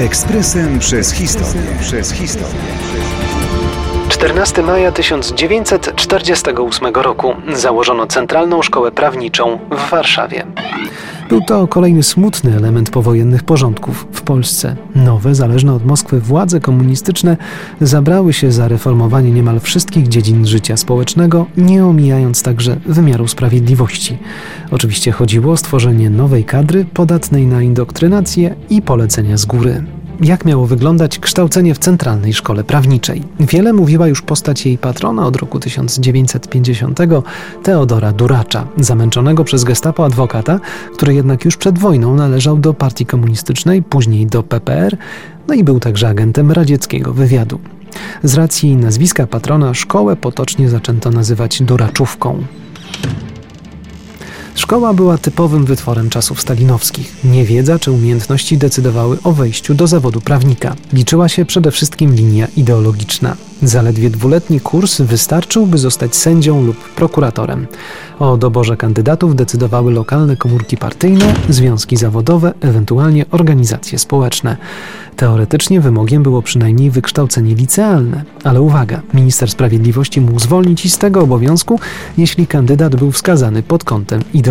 Ekspresem przez historię. Przez historię. 14 maja 1948 roku założono Centralną Szkołę Prawniczą w Warszawie. Był to kolejny smutny element powojennych porządków w Polsce. Nowe, zależne od Moskwy władze komunistyczne zabrały się za reformowanie niemal wszystkich dziedzin życia społecznego, nie omijając także wymiaru sprawiedliwości. Oczywiście chodziło o stworzenie nowej kadry podatnej na indoktrynację i polecenia z góry jak miało wyglądać kształcenie w Centralnej Szkole Prawniczej. Wiele mówiła już postać jej patrona od roku 1950, Teodora Duracza, zamęczonego przez gestapo adwokata, który jednak już przed wojną należał do partii komunistycznej, później do PPR, no i był także agentem radzieckiego wywiadu. Z racji nazwiska patrona szkołę potocznie zaczęto nazywać Duraczówką. Szkoła była typowym wytworem czasów stalinowskich. Niewiedza czy umiejętności decydowały o wejściu do zawodu prawnika. Liczyła się przede wszystkim linia ideologiczna. Zaledwie dwuletni kurs wystarczył, by zostać sędzią lub prokuratorem. O doborze kandydatów decydowały lokalne komórki partyjne, związki zawodowe, ewentualnie organizacje społeczne. Teoretycznie wymogiem było przynajmniej wykształcenie licealne, ale uwaga, minister sprawiedliwości mógł zwolnić i z tego obowiązku, jeśli kandydat był wskazany pod kątem ideologicznym.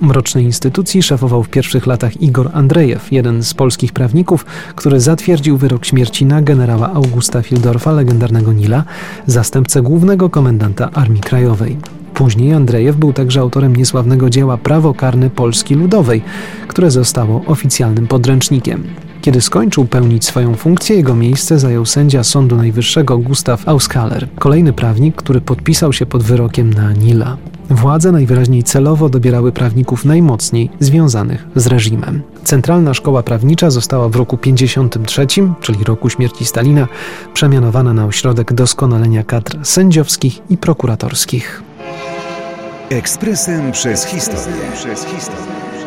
Mrocznej instytucji szefował w pierwszych latach Igor Andrejew, jeden z polskich prawników, który zatwierdził wyrok śmierci na generała Augusta Fildorfa, legendarnego Nila, zastępcę głównego komendanta Armii Krajowej. Później Andrejew był także autorem niesławnego dzieła Prawo karne Polski Ludowej, które zostało oficjalnym podręcznikiem. Kiedy skończył pełnić swoją funkcję, jego miejsce zajął sędzia Sądu Najwyższego Gustav Auskaler, kolejny prawnik, który podpisał się pod wyrokiem na Nila. Władze najwyraźniej celowo dobierały prawników najmocniej związanych z reżimem. Centralna Szkoła Prawnicza została w roku 53, czyli roku śmierci Stalina, przemianowana na ośrodek doskonalenia kadr sędziowskich i prokuratorskich. Ekspresem przez historię. Przez historię.